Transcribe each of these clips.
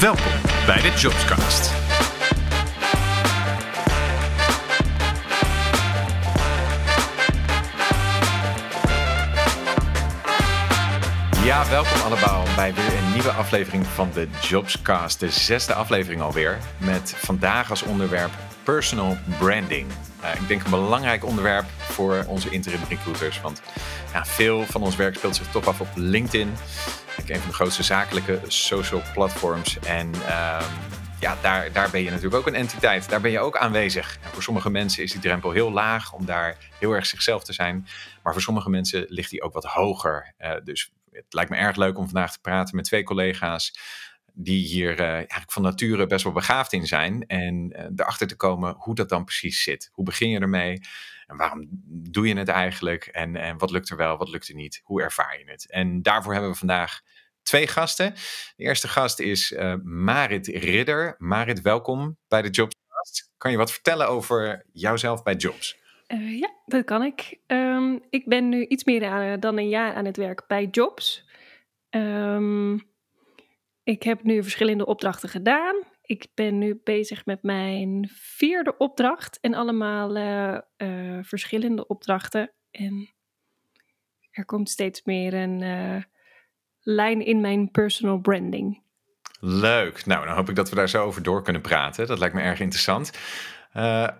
Welkom bij de Jobscast. Ja, welkom allemaal bij weer een nieuwe aflevering van de Jobscast. De zesde aflevering alweer. Met vandaag als onderwerp personal branding. Uh, ik denk een belangrijk onderwerp voor onze interim recruiters. Want ja, veel van ons werk speelt zich toch af op LinkedIn. Een van de grootste zakelijke social platforms. En ehm, ja, daar, daar ben je natuurlijk ook een entiteit. Daar ben je ook aanwezig. En voor sommige mensen is die drempel heel laag om daar heel erg zichzelf te zijn. Maar voor sommige mensen ligt die ook wat hoger. Uh, dus het lijkt me erg leuk om vandaag te praten met twee collega's die hier uh, eigenlijk van nature best wel begaafd in zijn. En uh, erachter te komen hoe dat dan precies zit. Hoe begin je ermee? En waarom doe je het eigenlijk? En, en wat lukt er wel, wat lukt er niet? Hoe ervaar je het? En daarvoor hebben we vandaag twee gasten. De eerste gast is uh, Marit Ridder. Marit, welkom bij de Jobscast. Kan je wat vertellen over jouzelf bij Jobs? Ja, dat kan ik. Um, ik ben nu iets meer dan een jaar aan het werk bij Jobs. Um, ik heb nu verschillende opdrachten gedaan. Ik ben nu bezig met mijn vierde opdracht en allemaal uh, uh, verschillende opdrachten. En er komt steeds meer een uh, lijn in mijn personal branding. Leuk. Nou, dan hoop ik dat we daar zo over door kunnen praten. Dat lijkt me erg interessant.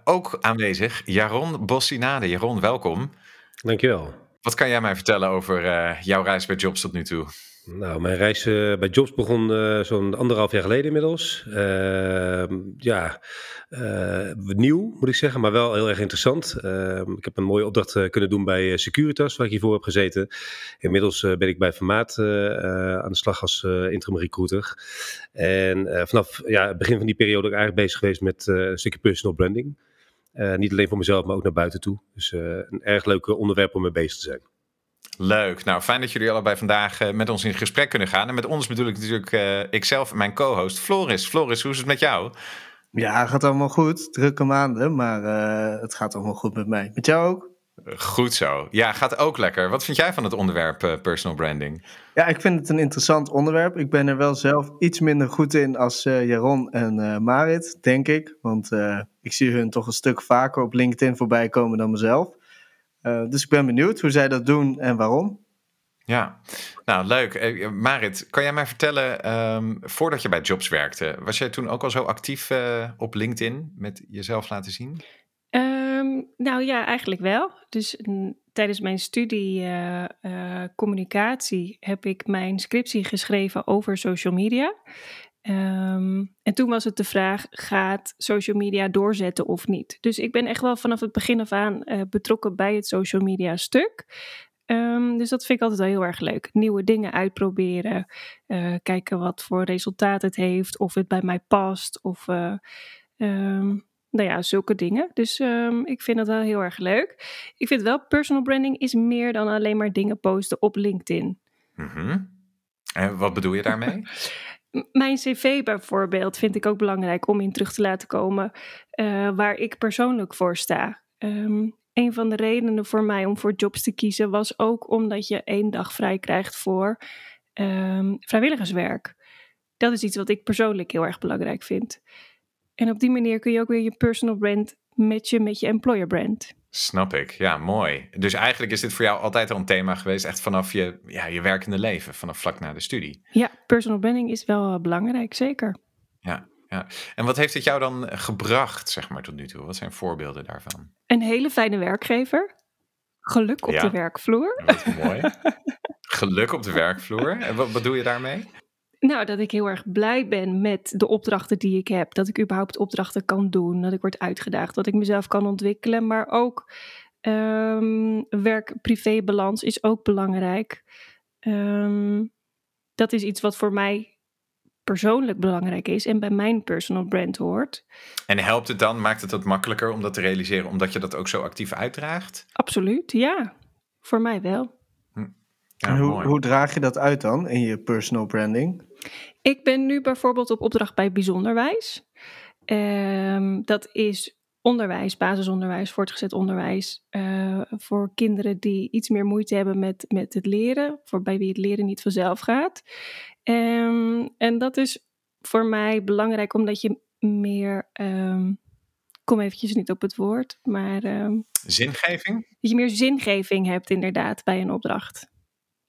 ook aanwezig Jaron Bossinade. Jaron, welkom. Dankjewel. Wat kan jij mij vertellen over jouw reis bij Jobs tot nu toe? Nou, mijn reis uh, bij Jobs begon uh, zo'n anderhalf jaar geleden inmiddels. Uh, ja, nieuw moet ik zeggen, maar wel heel erg interessant. Ehm, ik heb een mooie opdracht kunnen doen bij Securitas, waar ik hiervoor heb gezeten. Inmiddels ben ik bij Formaat aan de slag als interim recruiter. En vanaf ja, het begin van die periode ik eigenlijk bezig geweest met een stukje personal branding. niet alleen voor mezelf, maar ook naar buiten toe. Dus een erg leuk onderwerp om mee bezig te zijn. Leuk. Nou, fijn dat jullie allebei vandaag uh, met ons in gesprek kunnen gaan. En met ons bedoel ik natuurlijk uh, ikzelf en mijn co-host Floris. Floris, hoe is het met jou? Ja, het gaat allemaal goed. Drukke maanden, maar uh, het gaat allemaal goed met mij. Met jou ook? Goed zo. Ja, gaat ook lekker. Wat vind jij van het onderwerp personal branding? Ja, ik vind het een interessant onderwerp. Ik ben er wel zelf iets minder goed in als Jaron en Marit, denk ik. Want ik zie hun toch een stuk vaker op LinkedIn voorbij komen dan mezelf. Uh, dus ik ben benieuwd hoe zij dat doen en waarom. Ja, nou leuk. Uh, Marit, kan jij mij vertellen, um, voordat je bij Jobs werkte, was jij toen ook al zo actief uh, op LinkedIn met jezelf laten zien? Um, nou ja, eigenlijk wel. Dus m, tijdens mijn studie communicatie heb ik mijn scriptie geschreven over social media. Um, en toen was het de vraag: gaat social media doorzetten of niet? Dus ik ben echt wel vanaf het begin af aan uh, betrokken bij het social media stuk. Um, dus dat vind ik altijd wel heel erg leuk. Nieuwe dingen uitproberen, uh, kijken wat voor resultaat het heeft, of het bij mij past, of uh, um, nou ja, zulke dingen. Dus ik vind dat wel heel erg leuk. Ik vind wel personal branding is meer dan alleen maar dingen posten op LinkedIn. Mm -hmm. En wat bedoel je daarmee? Mijn cv bijvoorbeeld vind ik ook belangrijk om in terug te laten komen uh, waar ik persoonlijk voor sta. Um, een van de redenen voor mij om voor jobs te kiezen was ook omdat je één dag vrij krijgt voor um, vrijwilligerswerk. Dat is iets wat ik persoonlijk heel erg belangrijk vind. En op die manier kun je ook weer je personal brand matchen met je employer brand. Snap ik, ja, mooi. Dus eigenlijk is dit voor jou altijd al een thema geweest, echt vanaf je, ja, je werkende leven, vanaf vlak na de studie. Ja, personal branding is wel belangrijk, zeker. Ja, ja. En wat heeft het jou dan gebracht, zeg maar, tot nu toe? Wat zijn voorbeelden daarvan? Een hele fijne werkgever. Geluk op ja. de werkvloer. Wat mooi. Geluk op de werkvloer. En wat, wat doe je daarmee? Nou, dat ik heel erg blij ben met de opdrachten die ik heb. Dat ik überhaupt opdrachten kan doen. Dat ik word uitgedaagd. Dat ik mezelf kan ontwikkelen. Maar ook um, werk-privé-balans is ook belangrijk. Um, dat is iets wat voor mij persoonlijk belangrijk is en bij mijn personal brand hoort. En helpt het dan, maakt het het makkelijker om dat te realiseren, omdat je dat ook zo actief uitdraagt? Absoluut, ja. Voor mij wel. Ja, hoe, hoe, draag je dat uit dan in je personal branding? Ik ben nu bijvoorbeeld op opdracht bij Bijzonderwijs. Um, dat is onderwijs, basisonderwijs, voortgezet onderwijs uh, voor kinderen die iets meer moeite hebben met, met het leren, voor bij wie het leren niet vanzelf gaat. Um, en dat is voor mij belangrijk omdat je meer. Um, kom eventjes niet op het woord, maar. Um, zingeving? Dat je meer zingeving hebt, inderdaad, bij een opdracht.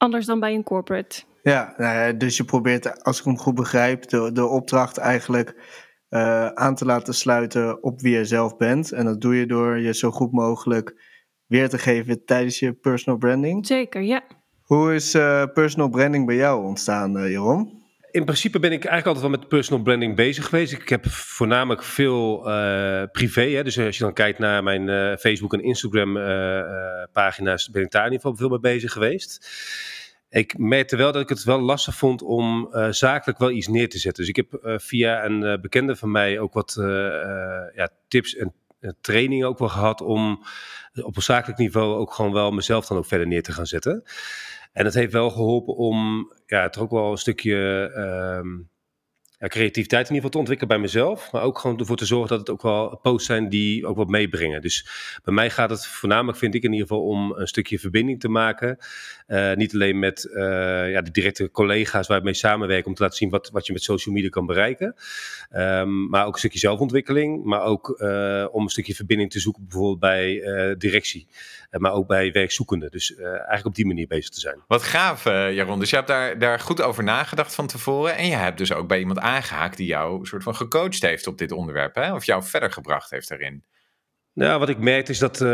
Anders dan bij een corporate. Ja, nou dus je probeert, als ik hem goed begrijp, de, de opdracht eigenlijk uh, aan te laten sluiten op wie je zelf bent. En dat doe je door je zo goed mogelijk weer te geven tijdens je personal branding. Zeker, ja. Hoe is uh, personal branding bij jou ontstaan, uh, Jeroen? In principe ben ik eigenlijk altijd wel met personal branding bezig geweest. Ik heb voornamelijk veel uh, privé. Hè? Dus als je dan kijkt naar mijn uh, Facebook en Instagram pagina's, ben ik daar in ieder geval veel mee bezig geweest. Ik merkte wel dat ik het wel lastig vond om zakelijk wel iets neer te zetten. Dus ik heb via een bekende van mij ook wat ja, tips en trainingen ook wel gehad om op een zakelijk niveau ook gewoon wel mezelf dan ook verder neer te gaan zetten. En het heeft wel geholpen om ja, het ook wel een stukje ehm, ja, creativiteit in ieder geval te ontwikkelen bij mezelf. Maar ook gewoon ervoor te zorgen dat het ook wel posts zijn die ook wat meebrengen. Dus bij mij gaat het voornamelijk, vind ik in ieder geval, om een stukje verbinding te maken. Uh, niet alleen met uh, ja, de directe collega's waar ik mee samenwerk om te laten zien wat, wat je met social media kan bereiken. Um, maar ook een stukje zelfontwikkeling. Maar ook uh, om een stukje verbinding te zoeken bijvoorbeeld bij directie. maar ook bij werkzoekenden. Dus eigenlijk op die manier bezig te zijn. Wat gaaf, Jaron. Dus je hebt daar, daar goed over nagedacht van tevoren. En je hebt dus ook bij iemand aangehaakt die jou soort van gecoacht heeft op dit onderwerp. Hè? Of jou verder gebracht heeft daarin. Nou, wat ik merk is dat uh,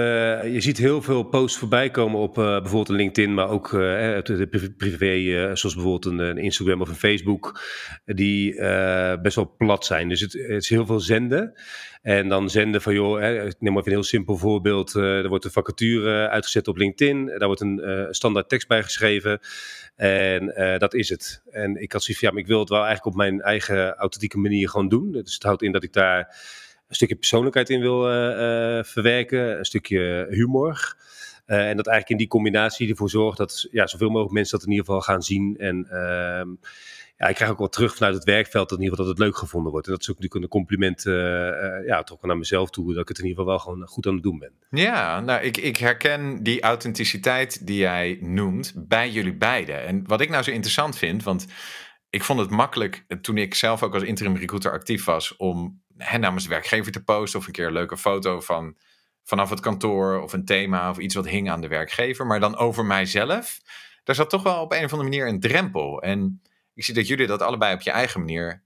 je ziet heel veel posts voorbij komen op uh, bijvoorbeeld een LinkedIn, maar ook uh, de privé, zoals bijvoorbeeld een, een, Instagram of een Facebook, die best wel plat zijn. Dus het, is heel veel zenden. En dan zenden van, joh, hè, neem maar even een heel simpel voorbeeld. er wordt een vacature uitgezet op LinkedIn, daar wordt een standaard tekst bij geschreven. En dat is het. En ik had zoiets van, ja, ik wil het wel eigenlijk op mijn eigen authentieke manier gewoon doen. Dus het houdt in dat ik daar een stukje persoonlijkheid in wil uh, verwerken, een stukje humor. Uh, en dat eigenlijk in die combinatie ervoor zorgt dat ja, zoveel mogelijk mensen dat in ieder geval gaan zien. En ehm, ja, ik krijg ook wel terug vanuit het werkveld dat in ieder geval dat het leuk gevonden wordt. En dat is ook natuurlijk een compliment ja, toch naar mezelf toe, dat ik het in ieder geval wel gewoon goed aan het doen ben. Ja, nou ik, ik herken die authenticiteit die jij noemt bij jullie beiden. En wat ik nou zo interessant vind, want ik vond het makkelijk toen ik zelf ook als interim recruiter actief was om hè, namens de werkgever te posten of een keer een leuke foto van vanaf het kantoor of een thema of iets wat hing aan de werkgever, maar dan over mijzelf. Daar zat toch wel op een of andere manier een drempel. En ik zie dat jullie dat allebei op je eigen manier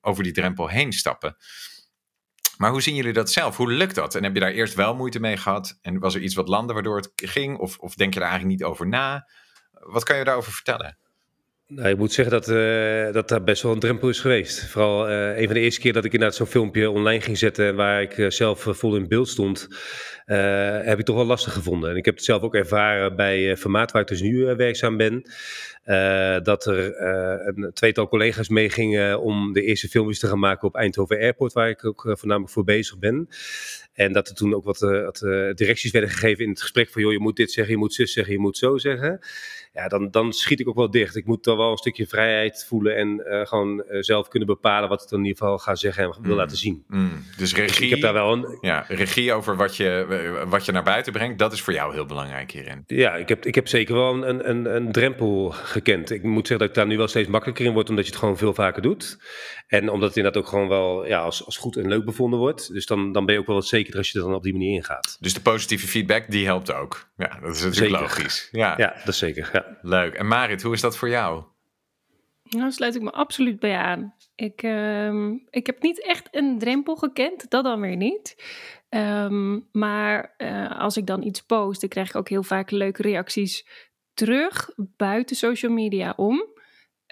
over die drempel heen stappen. Maar hoe zien jullie dat zelf? Hoe lukt dat? En heb je daar eerst wel moeite mee gehad? En was er iets wat landde waardoor het ging? Of, of denk je daar eigenlijk niet over na? Wat kan je daarover vertellen? Nou, ik moet zeggen dat, uh, dat best wel een drempel is geweest. Vooral uh, een van de eerste keer dat ik inderdaad zo'n filmpje online ging zetten waar ik uh, zelf vol in beeld stond, heb ik toch wel lastig gevonden. En ik heb het zelf ook ervaren bij Formaat waar ik dus nu werkzaam ben. dat er een tweetal collega's meegingen om de eerste filmpjes te gaan maken op Eindhoven Airport, waar ik ook voornamelijk voor bezig ben. En dat er toen ook wat, wat directies werden gegeven in het gesprek van joh, je moet dit zeggen, je moet zus zeggen, je moet zo zeggen ja, dan, dan schiet ik ook wel dicht. Ik moet dan wel een stukje vrijheid voelen en uh, gewoon zelf kunnen bepalen wat ik dan in ieder geval ga zeggen en wil mm. laten zien. Mm. Dus regie, ik heb daar wel een... ja, regie over wat je, wat je naar buiten brengt, dat is voor jou heel belangrijk hierin. Ja, ik heb, ik heb zeker wel een, een, een drempel gekend. Ik moet zeggen dat ik daar nu wel steeds makkelijker in word, omdat je het gewoon veel vaker doet. En omdat het inderdaad ook gewoon wel ja, als, als goed en leuk bevonden wordt. Dus dan, dan ben je ook wel wat zekerder als je er dan op die manier ingaat. Dus de positieve feedback, die helpt ook. Ja, dat is natuurlijk logisch. Ja. ja, dat is zeker. Ja. Leuk. En Marit, hoe is dat voor jou? Nou, sluit ik me absoluut bij aan. Ik, uh, ik heb niet echt een drempel gekend, dat dan weer niet. Um, maar uh, als ik dan iets post, dan krijg ik ook heel vaak leuke reacties terug buiten social media om.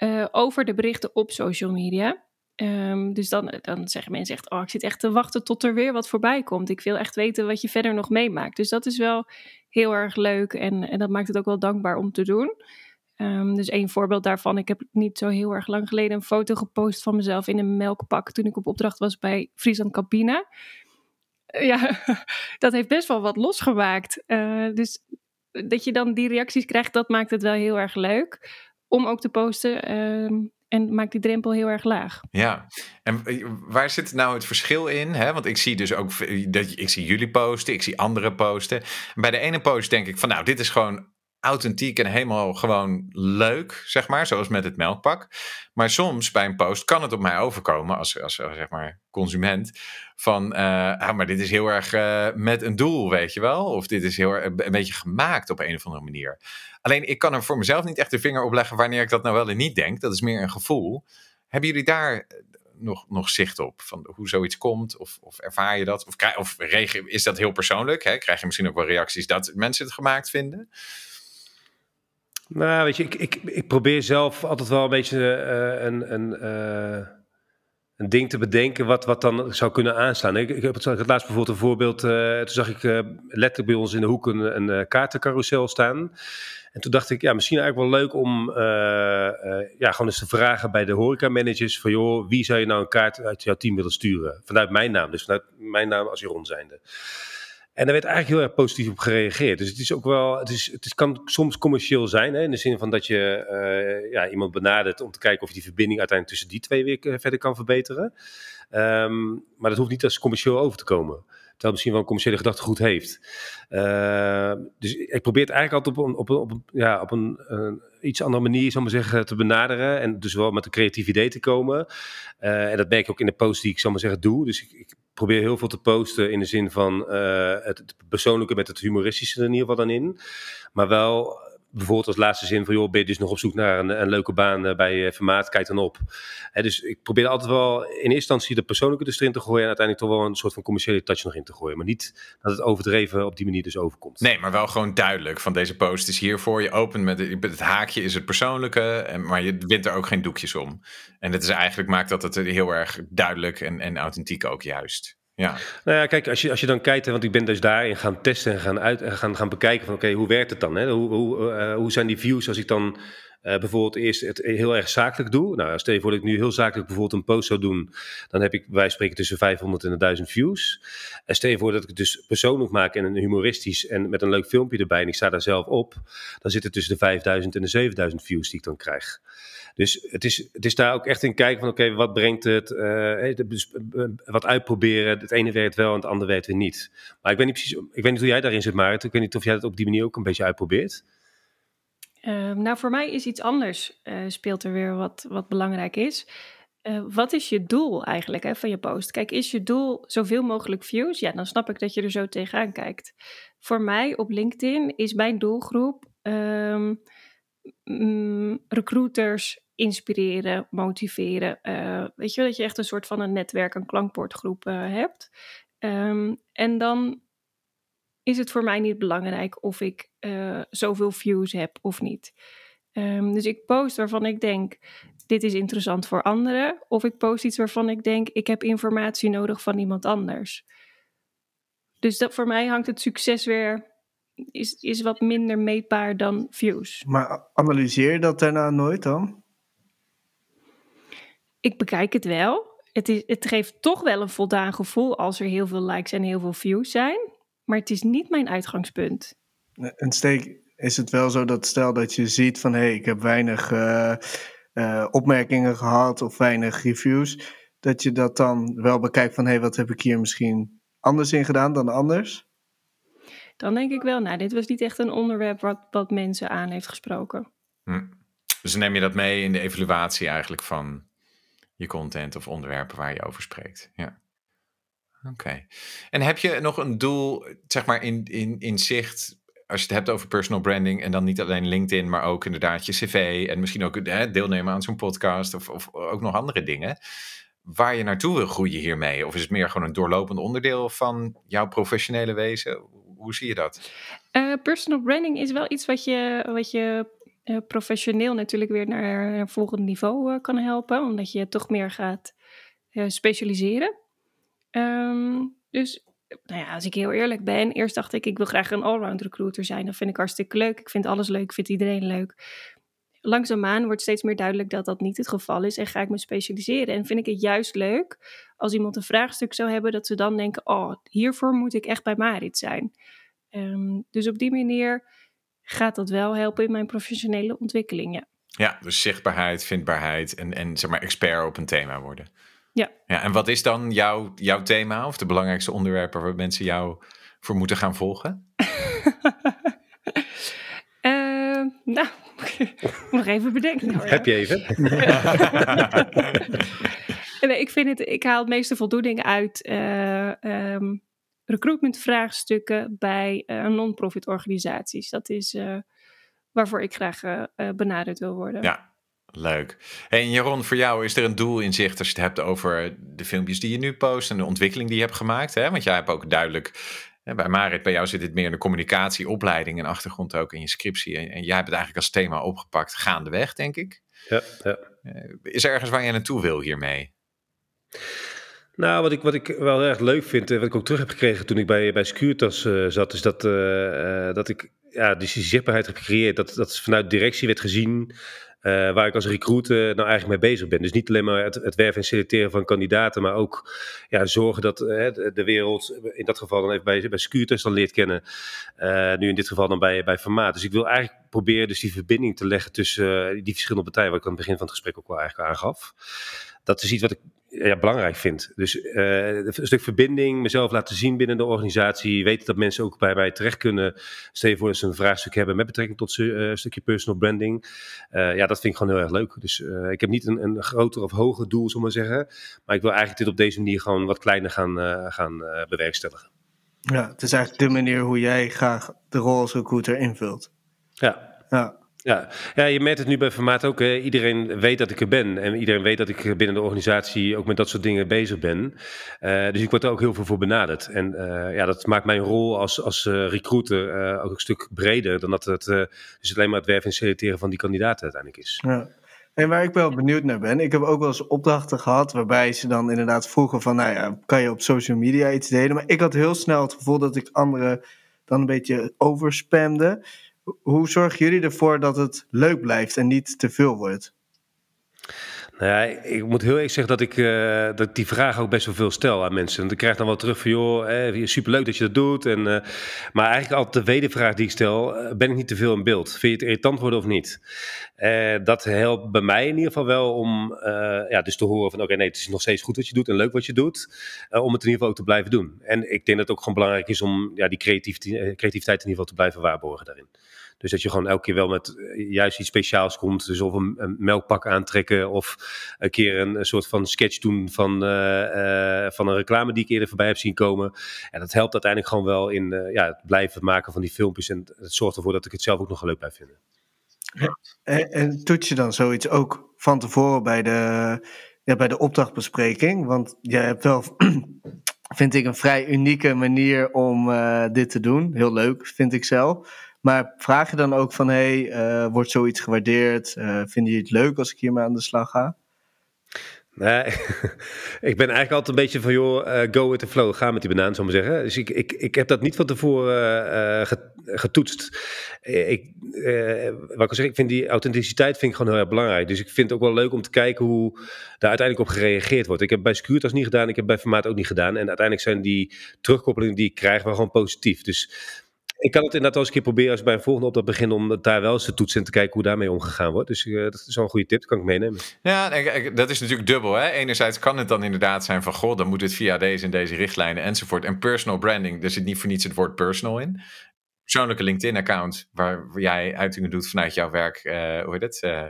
Uh, over de berichten op social media. Um, dus dan, dan zeggen mensen echt, oh, ik zit echt te wachten tot er weer wat voorbij komt. Ik wil echt weten wat je verder nog meemaakt. Dus dat is wel heel erg leuk en, en dat maakt het ook wel dankbaar om te doen. Um, dus één voorbeeld daarvan, ik heb niet zo heel erg lang geleden een foto gepost van mezelf in een melkpak toen ik op opdracht was bij Friesland Campina. Uh, ja, dat heeft best wel wat losgemaakt. Uh, dus dat je dan die reacties krijgt, dat maakt het wel heel erg leuk om ook te posten. Uh, en maakt die drempel heel erg laag. Ja, en waar zit nou het verschil in? Hè? Want ik zie dus ook, dat ik zie jullie posten, ik zie andere posten. Bij de ene post denk ik van nou, dit is gewoon authentiek en helemaal gewoon leuk, zeg maar, zoals met het melkpak. Maar soms bij een post kan het op mij overkomen als, als, zeg maar consument van, uh, ah, maar dit is heel erg uh, met een doel, weet je wel? Of dit is heel erg een beetje gemaakt op een of andere manier. Alleen ik kan er voor mezelf niet echt de vinger op leggen wanneer ik dat nou wel en niet denk. Dat is meer een gevoel. Hebben jullie daar nog, nog zicht op? Van hoe zoiets komt? Of, of ervaar je dat? Of, of is dat heel persoonlijk? Hè? Krijg je misschien ook wel reacties dat mensen het gemaakt vinden? Nou, weet je, ik, ik, ik probeer zelf altijd wel een beetje uh, een, een, uh, een ding te bedenken wat, wat dan zou kunnen aanslaan. Ik, ik heb het, laatst bijvoorbeeld een voorbeeld, uh, toen zag ik letterlijk bij ons in de hoek een, een kaartencarousel staan. En toen dacht ik, ja, misschien eigenlijk wel leuk om ja, gewoon eens te vragen bij de horeca-managers van, joh, wie zou je nou een kaart uit jouw team willen sturen? Vanuit mijn naam, dus vanuit mijn naam als Jeroen zijnde. En daar werd eigenlijk heel erg positief op gereageerd. Dus het is ook wel, het, is, het kan soms commercieel zijn, hè, in de zin van dat je uh, ja, iemand benadert om te kijken of je die verbinding uiteindelijk tussen die twee weer verder kan verbeteren. Um, maar dat hoeft niet als commercieel over te komen. Terwijl misschien wel een commerciële gedachtegoed heeft. Uh, dus ik probeer het eigenlijk altijd op een, op een, op ja, op een, een iets andere manier, zal maar zeggen, te benaderen. En dus wel met een creatief idee te komen. Uh, en dat merk ik ook in de post die ik, zal maar zeggen, doe. Dus ik, ik probeer heel veel te posten in de zin van uh, het persoonlijke met het humoristische er in ieder geval dan in. Maar wel bijvoorbeeld als laatste zin van, joh, ben je dus nog op zoek naar een, leuke baan uh, bij uh, Vermaat, kijk dan op. Dus ik probeer altijd wel in eerste instantie de persoonlijke dus erin te gooien en uiteindelijk toch wel een soort van commerciële touch nog in te gooien. Maar niet dat het overdreven op die manier dus overkomt. Nee, maar wel gewoon duidelijk van deze post is hiervoor. Je opent met het, het haakje is het persoonlijke, maar je wint er ook geen doekjes om. En dat is eigenlijk, maakt dat het heel erg duidelijk en, en authentiek ook juist. Ja. Nou ja, kijk, als je, als je dan kijkt, want ik ben dus daarin gaan testen en gaan, uit, gaan, gaan bekijken van oké, hoe werkt het dan? Hè? Hoe, hoe, uh, hoe zijn die views als ik dan uh, bijvoorbeeld eerst het heel erg zakelijk doe? Nou, stel je voor dat ik nu heel zakelijk bijvoorbeeld een post zou doen, dan heb ik, wij spreken tussen 500 en 1000 views. En stel je voor dat ik het dus persoonlijk maak en een humoristisch en met een leuk filmpje erbij en ik sta daar zelf op, dan zit het tussen de 5000 en de 7000 views die ik dan krijg. Dus het is, het is daar ook echt in kijken van oké, wat brengt het? Uh, wat uitproberen. Het ene werkt wel en het andere werkt weer niet. Maar ik weet niet precies, ik weet niet hoe jij daarin zit, Marit. Ik weet niet of jij dat op die manier ook een beetje uitprobeert. Uh, nou, voor mij is iets anders speelt er weer wat, wat belangrijk is. Wat is je doel eigenlijk hè, van je post? Kijk, is je doel zoveel mogelijk views? Ja, dan snap ik dat je er zo tegenaan kijkt. Voor mij op LinkedIn is mijn doelgroep mm, recruiters, inspireren, motiveren. Uh, weet je dat je echt een soort van een netwerk, een klankbordgroep uh, hebt. Um, en dan is het voor mij niet belangrijk of ik uh, zoveel views heb of niet. Um, dus ik post waarvan ik denk, dit is interessant voor anderen. Of ik post iets waarvan ik denk, ik heb informatie nodig van iemand anders. Dus dat, voor mij hangt het succes weer is, is wat minder meetbaar dan views. Maar analyseer je dat daarna nooit dan? Ik bekijk het wel. Het, is, het geeft toch wel een voldaan gevoel als er heel veel likes en heel veel views zijn. Maar het is niet mijn uitgangspunt. En steek, is het wel zo dat stel dat je ziet van hé, hey, ik heb weinig uh, uh, opmerkingen gehad of weinig reviews, dat je dat dan wel bekijkt van hé, hey, wat heb ik hier misschien anders in gedaan dan anders? Dan denk ik wel, nou, dit was niet echt een onderwerp wat, wat mensen aan heeft gesproken. Hm. Dus neem je dat mee in de evaluatie eigenlijk van je content of onderwerpen waar je over spreekt. Ja. Oké. En heb je nog een doel, zeg maar, in, in, in zicht, als je het hebt over personal branding en dan niet alleen LinkedIn, maar ook inderdaad je cv en misschien ook hè, deelnemen aan zo'n podcast of, of ook nog andere dingen, waar je naartoe wil groeien hiermee? Of is het meer gewoon een doorlopend onderdeel van jouw professionele wezen? Hoe zie je dat? Uh, personal branding is wel iets wat je, wat je uh, professioneel natuurlijk weer naar een volgend niveau uh, kan helpen, omdat je toch meer gaat uh, specialiseren. Um, dus nou ja, als ik heel eerlijk ben, eerst dacht ik, ik wil graag een allround recruiter zijn. Dat vind ik hartstikke leuk. Ik vind alles leuk, ik vind iedereen leuk. Langzaamaan wordt steeds meer duidelijk dat dat niet het geval is en ga ik me specialiseren. En vind ik het juist leuk als iemand een vraagstuk zou hebben, dat ze dan denken, oh, hiervoor moet ik echt bij Marit zijn. Um, dus op die manier gaat dat wel helpen in mijn professionele ontwikkeling, ja. Ja, dus zichtbaarheid, vindbaarheid en, en zeg maar expert op een thema worden. Ja. ja en wat is dan jouw, jouw thema of de belangrijkste onderwerpen waar mensen jou voor moeten gaan volgen? uh, nou, nog even bedenken. Hoor, Heb je even? nee, ik, vind het, ik haal het meeste voldoening uit uh, um, recruitmentvraagstukken bij uh, non-profit organisaties. Dat is uh, waarvoor ik graag benaderd wil worden. Ja, Leuk. En Jeroen, voor jou is er een doel in zicht als je het hebt over de filmpjes die je nu post en de ontwikkeling die je hebt gemaakt? Hè? Want jij hebt ook duidelijk, hè, bij Marit, bij jou zit het meer in de communicatie, opleiding en achtergrond ook in je scriptie. En, en jij hebt het eigenlijk als thema opgepakt gaandeweg, denk ik. Ja, ja. Is er ergens waar je naartoe wil hiermee? Nou, wat ik, wat ik wel erg leuk vind, en wat ik ook terug heb gekregen toen ik bij, bij Securitas uh, zat, is dat, uh, dat ik ja, die zichtbaarheid heb gecreëerd. Dat, dat vanuit directie werd gezien waar ik als recruiter nou eigenlijk mee bezig ben. Dus niet alleen maar het, werven en selecteren van kandidaten, maar ook ja, zorgen dat uh, de wereld, in dat geval dan even bij, bij Securitas dan leert kennen. Nu in dit geval dan bij, bij Formaat. Dus ik wil eigenlijk proberen dus die verbinding te leggen tussen die verschillende partijen, wat ik aan het begin van het gesprek ook wel eigenlijk aangaf. Dat is iets wat ik ja, belangrijk vind. Dus uh, een stuk verbinding, mezelf laten zien binnen de organisatie. Weten dat mensen ook bij mij terecht kunnen. Stel je voor dat ze een vraagstuk hebben met betrekking tot uh, een stukje personal branding. Uh, ja, dat vind ik gewoon heel erg leuk. Dus ik heb niet een, een groter of hoger doel, zullen maar zeggen. Maar ik wil eigenlijk dit op deze manier gewoon wat kleiner gaan, gaan bewerkstelligen. Ja, het is eigenlijk de manier hoe jij graag de rol als recruiter invult. Ja. Ja. Ja. ja, je merkt het nu bij formaat ook. Iedereen weet dat ik er ben. En iedereen weet dat ik binnen de organisatie ook met dat soort dingen bezig ben. Uh, dus ik word er ook heel veel voor benaderd. En uh, ja, dat maakt mijn rol als, als uh, recruiter ook een stuk breder dan dat het dus alleen maar het werven en selecteren van die kandidaten uiteindelijk is. Ja. En waar ik wel benieuwd naar ben, ik heb ook wel eens opdrachten gehad waarbij ze dan inderdaad vroegen van, nou ja, kan je op social media iets delen? Maar ik had heel snel het gevoel dat ik anderen dan een beetje overspamde. Hoe zorgen jullie ervoor dat het leuk blijft en niet te veel wordt? Nou ik moet heel erg zeggen dat ik, uh, dat die vraag ook best wel veel stel aan mensen. Want ik krijg dan wel terug van, joh, eh, superleuk dat je dat doet. En, uh, maar eigenlijk altijd de wedervraag die ik stel, uh, ben ik niet te veel in beeld? Vind je het irritant worden of niet? dat helpt bij mij in ieder geval wel om ja, dus te horen van, oké, nee, het is nog steeds goed wat je doet en leuk wat je doet. om het in ieder geval ook te blijven doen. En ik denk dat het ook gewoon belangrijk is om ja, die creativiteit, creativiteit in ieder geval te blijven waarborgen daarin. Dus dat je gewoon elke keer wel met juist iets speciaals komt. Dus of een, een melkpak aantrekken of een keer een, soort van sketch doen van, uh, uh, van een reclame die ik eerder voorbij heb zien komen. En dat helpt uiteindelijk gewoon wel in ja, het blijven maken van die filmpjes. En het zorgt ervoor dat ik het zelf ook nog leuk blijf vinden. En, en toets je dan zoiets ook van tevoren bij de, bij de opdrachtbespreking? Want jij hebt wel, vind ik, een vrij unieke manier om dit te doen. Heel leuk, vind ik zelf. Maar vraag je dan ook van, hey, uh, wordt zoiets gewaardeerd? Uh, vinden jullie het leuk als ik hiermee aan de slag ga? Nee, ik ben eigenlijk altijd een beetje van, joh, uh, go with the flow, ga met die banaan, zou maar zeggen. Dus ik, ik, ik heb dat niet van tevoren getoetst. Ik, wat ik al zeg, ik vind die authenticiteit vind ik gewoon heel erg belangrijk. Dus ik vind het ook wel leuk om te kijken hoe daar uiteindelijk op gereageerd wordt. Ik heb bij Securitas niet gedaan, ik heb bij Formaat ook niet gedaan. En uiteindelijk zijn die terugkoppelingen die ik krijg wel gewoon positief. Dus ik kan het inderdaad wel eens een keer proberen als bij een volgende opdracht begin om daar wel eens te toetsen en te kijken hoe daarmee omgegaan wordt. Dus uh, dat is wel een goede tip, dat kan ik meenemen. Ja, dat is natuurlijk dubbel. Hè? Enerzijds kan het dan inderdaad zijn van, goh, dan moet het via deze en deze richtlijnen enzovoort. En personal branding, er zit niet voor niets het woord personal in. Persoonlijke LinkedIn-account waar jij uitingen doet vanuit jouw werk, uh, hoe heet het? Uh,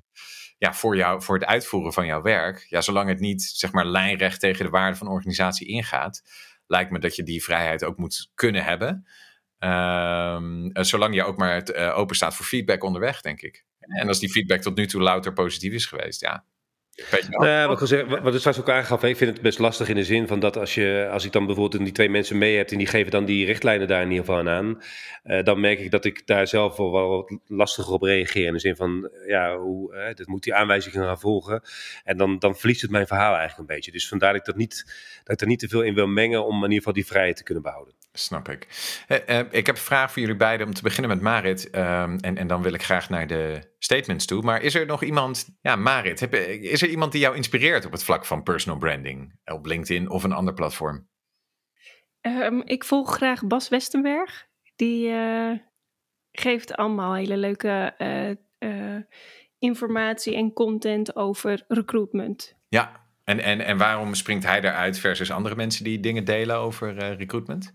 ja, voor, jou, voor het uitvoeren van jouw werk. Ja, zolang het niet, zeg maar, lijnrecht tegen de waarde van de organisatie ingaat, lijkt me dat je die vrijheid ook moet kunnen hebben. Um, zolang je ook maar het, uh, open staat voor feedback onderweg, denk ik. En als die feedback tot nu toe louter positief is geweest, ja. Nou, wat, gezegd, wat ik straks ook aangaf, ik vind het best lastig in de zin van dat als, je, als ik dan bijvoorbeeld die twee mensen mee heb en die geven dan die richtlijnen daar in ieder geval aan, uh, dan merk ik dat ik daar zelf wel, wat lastiger op reageer. In de zin van, ja, hoe, uh, dat moet die aanwijzingen gaan volgen. En dan, dan verliest het mijn verhaal eigenlijk een beetje. Dus vandaar dat ik, dat, niet, dat ik er niet te veel in wil mengen om in ieder geval die vrijheid te kunnen behouden. Snap ik. Uh, ik heb een vraag voor jullie beiden om te beginnen met Marit. Um, en, en dan wil ik graag naar de statements toe. Maar is er nog iemand, ja, Marit, heb, is er iemand die jou inspireert op het vlak van personal branding? Op LinkedIn of een ander platform? Um, ik volg graag Bas Westenberg. Die uh, geeft allemaal hele leuke uh, informatie en content over recruitment. Ja, en, en, en waarom springt hij eruit versus andere mensen die dingen delen over recruitment?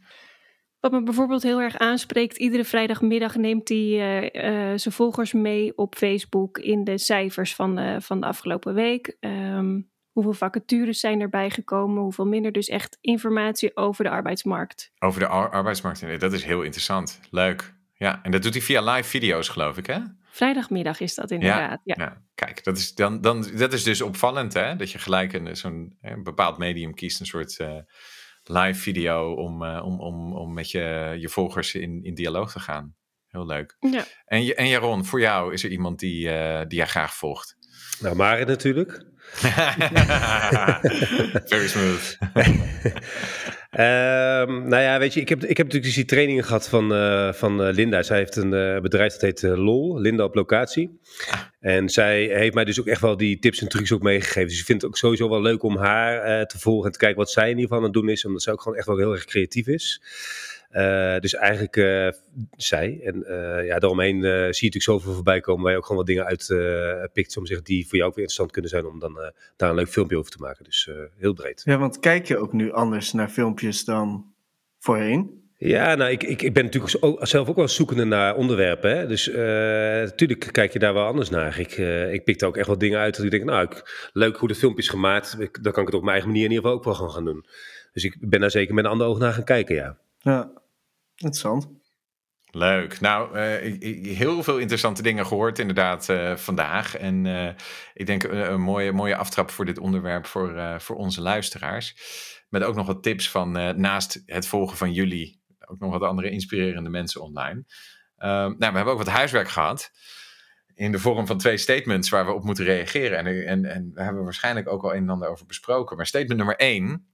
Wat me bijvoorbeeld heel erg aanspreekt, iedere vrijdagmiddag neemt hij uh, zijn volgers mee op Facebook in de cijfers van de, van de afgelopen week. Um, hoeveel vacatures zijn erbij gekomen, hoeveel minder. Dus echt informatie over de arbeidsmarkt. Over de arbeidsmarkt, dat is heel interessant. Leuk. Ja, en dat doet hij via live video's, geloof ik, hè? Vrijdagmiddag is dat inderdaad. Ja, ja. kijk, dat is, dan, dan, dat is dus opvallend, hè? Dat je gelijk een, zo'n bepaald medium kiest, een soort uh, live video om, uh, om, om, om met je, je volgers in, in dialoog te gaan. Heel leuk. Ja. En, en Jaron, voor jou is er iemand die, uh, die jij graag volgt? Nou, Marit natuurlijk. Very smooth. um, nou ja, weet je, ik heb, ik heb natuurlijk die trainingen gehad van, uh, van uh, Linda. Zij heeft een uh, bedrijf dat heet LOL, Linda op locatie. En zij heeft mij dus ook echt wel die tips en trucs ook meegegeven. Dus ik vind het ook sowieso wel leuk om haar te volgen en te kijken wat zij in ieder geval aan het doen is. Omdat zij ook gewoon echt wel heel erg creatief is. Uh, dus eigenlijk uh, zij. En uh, ja, daaromheen zie je natuurlijk zoveel voorbij komen waar je ook gewoon wat dingen uit pikt, om zeggen, die voor jou ook weer interessant kunnen zijn om dan daar een leuk filmpje over te maken. Dus heel breed. Ja, want kijk je ook nu anders naar filmpjes dan voorheen? Ja, nou, ik, ik, ik ben natuurlijk ook, zelf ook wel zoekende naar onderwerpen. Hè? Dus natuurlijk kijk je daar wel anders naar. Ik, ik pik daar ook echt wel dingen uit dat ik denk, nou, ik, leuk hoe het filmpje is gemaakt. dan kan ik het op mijn eigen manier in ieder geval ook wel gaan doen. Dus ik ben daar zeker met een ander oog naar gaan kijken, ja. Ja, interessant. Leuk. Nou, uh, heel veel interessante dingen gehoord inderdaad uh, vandaag. En uh, ik denk een mooie, mooie aftrap voor dit onderwerp voor, voor onze luisteraars. Met ook nog wat tips van naast het volgen van jullie, ook nog wat andere inspirerende mensen online. nou, we hebben ook wat huiswerk gehad. In de vorm van twee statements waar we op moeten reageren. En, en, en we hebben waarschijnlijk ook al een en ander over besproken. Maar statement nummer één.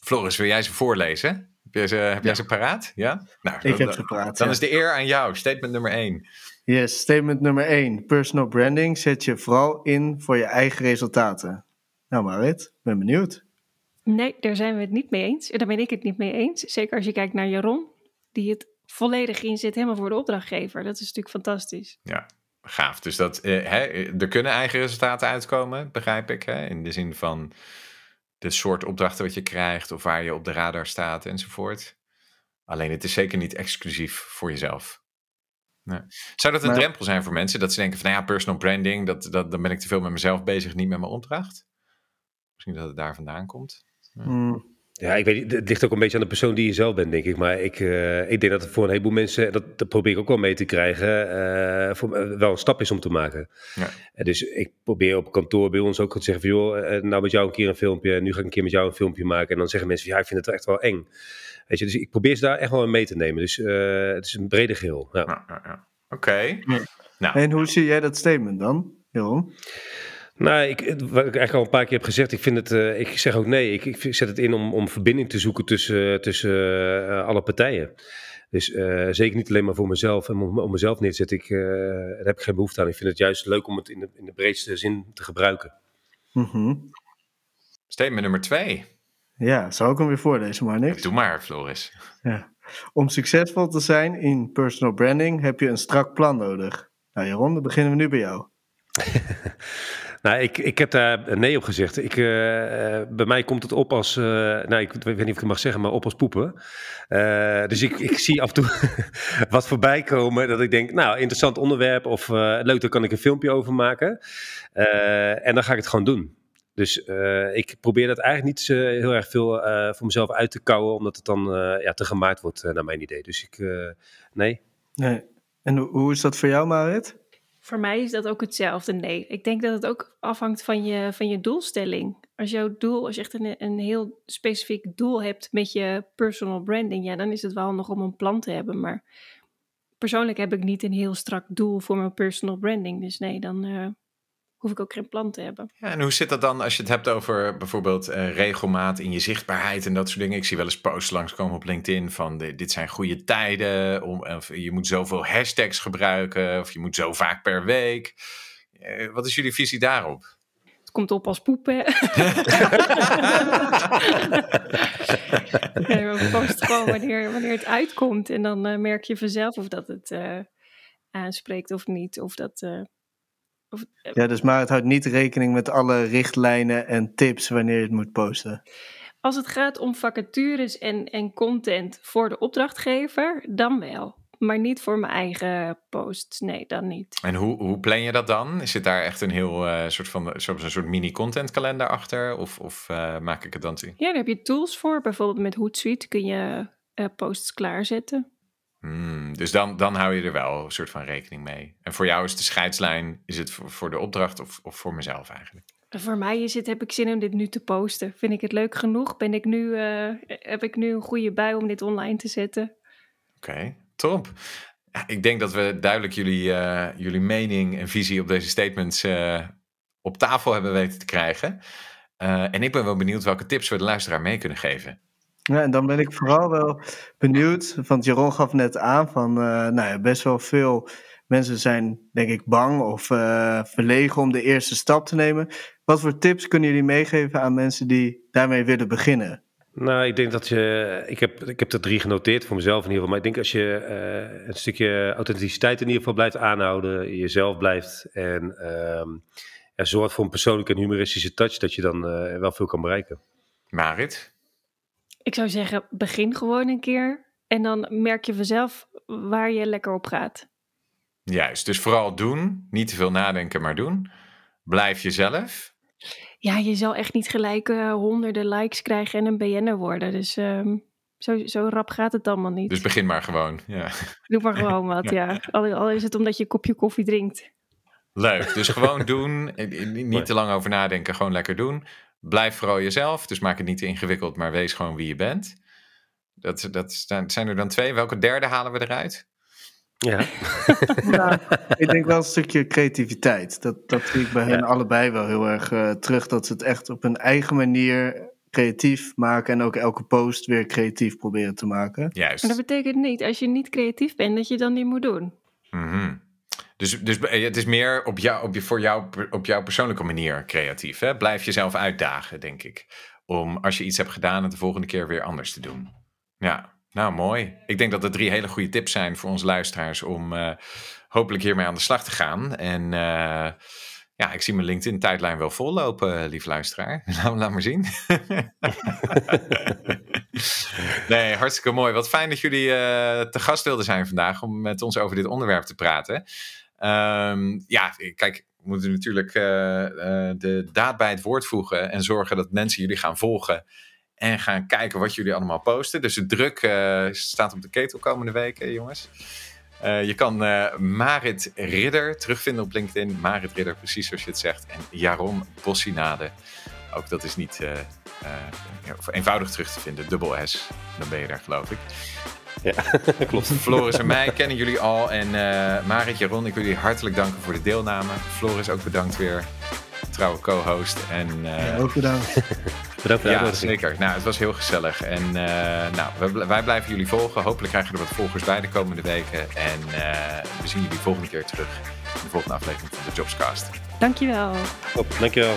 Floris, wil jij ze voorlezen? Heb jij ze, heb jij ze paraat? Ja? Nou, ik dan, heb ze paraat. Dan is de eer aan jou. Statement nummer 1. Yes, statement nummer 1. Personal branding zet je vooral in voor je eigen resultaten. Nou Marit, ben benieuwd. Nee, daar zijn we het niet mee eens. Daar ben ik het niet mee eens. Zeker als je kijkt naar Jaron, die het volledig inzet helemaal voor de opdrachtgever. Dat is natuurlijk fantastisch. Ja, gaaf. Dus dat, eh, hè, er kunnen eigen resultaten uitkomen, begrijp ik. Hè? In de zin van de soort opdrachten wat je krijgt of waar je op de radar staat enzovoort. Alleen het is zeker niet exclusief voor jezelf. Nee. Zou dat een drempel zijn voor mensen? Dat ze denken van nou ja, personal branding, dat, dat, dan ben ik te veel met mezelf bezig, niet met mijn opdracht. Misschien dat het daar vandaan komt. Ja. Hmm. Ja, ik weet niet, het ligt ook een beetje aan de persoon die je zelf bent, denk ik. Maar ik, uh, ik denk dat het voor een heleboel mensen, dat, dat probeer ik ook wel mee te krijgen, uh, voor, uh, wel een stap is om te maken. Ja. dus ik probeer op kantoor bij ons ook te zeggen van, joh, nou met jou een keer een filmpje, nu ga ik een keer met jou een filmpje maken. En dan zeggen mensen van, ja, ik vind het echt wel eng. Weet je, dus ik probeer ze daar echt wel mee te nemen. Dus het is een brede geheel. Ja. ja, ja Oké. Nou. En hoe zie jij dat statement dan, Jeroen? Nou, ik, wat ik eigenlijk al een paar keer heb gezegd, ik vind het, uh, ik zeg ook nee, ik, ik zet het in om, om verbinding te zoeken tussen, tussen uh, alle partijen. Dus uh, zeker niet alleen maar voor mezelf en om, om mezelf neer te zetten. Ik, daar heb ik geen behoefte aan. Ik vind het juist leuk om het in de, in de breedste zin te gebruiken. Mm -hmm. Statement nummer twee. Ja, zou ik hem weer voorlezen, maar niks. Doe maar, Floris. Ja. Om succesvol te zijn in personal branding heb je een strak plan nodig. Nou Jaron, dan beginnen we nu bij jou. Nou, ik, ik heb daar nee op gezegd. Ik, uh, bij mij komt het op als, uh, nou, ik, weet niet of ik het mag zeggen, maar op als poepen. Dus ik, ik zie af en toe wat voorbij komen dat ik denk, nou, interessant onderwerp of leuk, daar kan ik een filmpje over maken. en dan ga ik het gewoon doen. Dus ik probeer dat eigenlijk niet heel erg veel voor mezelf uit te kouwen, omdat het dan ja, te gemaakt wordt, naar mijn idee. Dus ik, nee. nee. En hoe is dat voor jou, Marit? Voor mij is dat ook hetzelfde. Nee, ik denk dat het ook afhangt van je, van je doelstelling. Als jouw doel, als je echt een, een heel specifiek doel hebt met je personal branding, ja, dan is het wel handig om een plan te hebben. Maar persoonlijk heb ik niet een heel strak doel voor mijn personal branding. Dus nee, dan, uh, hoef ik ook geen plan te hebben. Ja, en hoe zit dat dan als je het hebt over bijvoorbeeld uh, regelmaat in je zichtbaarheid en dat soort dingen? Ik zie wel eens posts langskomen op LinkedIn van dit zijn goede tijden, om, of je moet zoveel hashtags gebruiken of je moet zo vaak per week. Uh, wat is jullie visie daarop? Het komt op als poepen. nee, we posten gewoon wanneer, wanneer het uitkomt en dan uh, merk je vanzelf of dat het aanspreekt of niet. Of dat of, ja, dus maar het houdt niet rekening met alle richtlijnen en tips wanneer je het moet posten. Als het gaat om vacatures en, en content voor de opdrachtgever, dan wel. Maar niet voor mijn eigen posts. Nee, dan niet. En hoe, hoe plan je dat dan? Is het daar echt een heel uh, soort van zoals een soort mini-content kalender achter? Of, of uh, maak ik het dan toe? Ja, daar heb je tools voor. Bijvoorbeeld met Hootsuite kun je uh, posts klaarzetten. Hmm, dus dan, dan hou je er wel een soort van rekening mee. En voor jou is de scheidslijn, is het voor, voor de opdracht of, of voor mezelf eigenlijk? Voor mij is het, heb ik zin om dit nu te posten. Vind ik het leuk genoeg? Ben ik nu, uh, heb ik nu een goede bui om dit online te zetten? Oké, okay, top. Ik denk dat we duidelijk jullie, uh, jullie mening en visie op deze statements uh, op tafel hebben weten te krijgen. en ik ben wel benieuwd welke tips we de luisteraar mee kunnen geven. Ja, en dan ben ik vooral wel benieuwd, want Jeroen gaf net aan van, nou ja, best wel veel mensen zijn, denk ik, bang of uh, verlegen om de eerste stap te nemen. Wat voor tips kunnen jullie meegeven aan mensen die daarmee willen beginnen? Nou, ik denk dat je. Ik heb, ik heb er drie genoteerd voor mezelf in ieder geval. Maar ik denk als je uh, een stukje authenticiteit in ieder geval blijft aanhouden, jezelf blijft en uh, er zorgt voor een persoonlijke en humoristische touch, dat je dan uh, wel veel kan bereiken. Marit? Ik zou zeggen, begin gewoon een keer. En dan merk je vanzelf waar je lekker op gaat. Juist, dus vooral doen. Niet te veel nadenken, maar doen. Blijf jezelf. Ja, je zal echt niet gelijk uh, honderden likes krijgen en een BN'er worden. Dus um, zo, zo rap gaat het allemaal niet. Dus begin maar gewoon. Ja. Doe maar gewoon wat, ja. ja. Al, al, is het omdat je een kopje koffie drinkt. Leuk, dus gewoon doen. Niet te lang over nadenken, gewoon lekker doen. Blijf vooral jezelf, dus maak het niet te ingewikkeld, maar wees gewoon wie je bent. Dat, dat zijn er dan twee. Welke derde halen we eruit? Ja. nou, ik denk wel een stukje creativiteit. Dat, dat zie ik bij hen allebei wel heel erg uh, terug. Dat ze het echt op hun eigen manier creatief maken. En ook elke post weer creatief proberen te maken. Juist. Maar dat betekent niet, als je niet creatief bent, dat je dan niet moet doen. Mm -hmm. Dus, dus het is meer op jou, op je, voor jou, op jouw persoonlijke manier creatief. Hè? Blijf jezelf uitdagen, denk ik. Om als je iets hebt gedaan, het de volgende keer weer anders te doen. Ja. Nou, mooi. Ik denk dat er drie hele goede tips zijn voor onze luisteraars om uh, hopelijk hiermee aan de slag te gaan. En uh, ja, ik zie mijn LinkedIn-tijdlijn wel vollopen, lief luisteraar. Nou, laat maar zien. nee, hartstikke mooi. Wat fijn dat jullie te gast wilden zijn vandaag om met ons over dit onderwerp te praten. Um, ja, kijk, we moeten natuurlijk de daad bij het woord voegen en zorgen dat mensen jullie gaan volgen en gaan kijken wat jullie allemaal posten. Dus de druk uh, staat op de ketel komende weken, jongens. Je kan Marit Ridder terugvinden op LinkedIn. Marit Ridder, precies zoals je het zegt. En Jaron Bossinade. Ook dat is niet eenvoudig terug te vinden. Dubbel S. Dan ben je daar, geloof ik. Ja, klopt. Floris en mij kennen jullie al. En Marit, Jaron, ik wil jullie hartelijk danken voor de deelname. Floris ook bedankt weer. Trouwe co-host. En, ja, ook bedankt. Bedankt voor de ja, zeker. Nou, het was heel gezellig. En uh, nou, wij, wij, blijven jullie volgen. Hopelijk krijgen we er wat volgers bij de komende weken. En uh, we zien jullie volgende keer terug in de volgende aflevering van de Jobscast. Dankjewel. Top, dankjewel.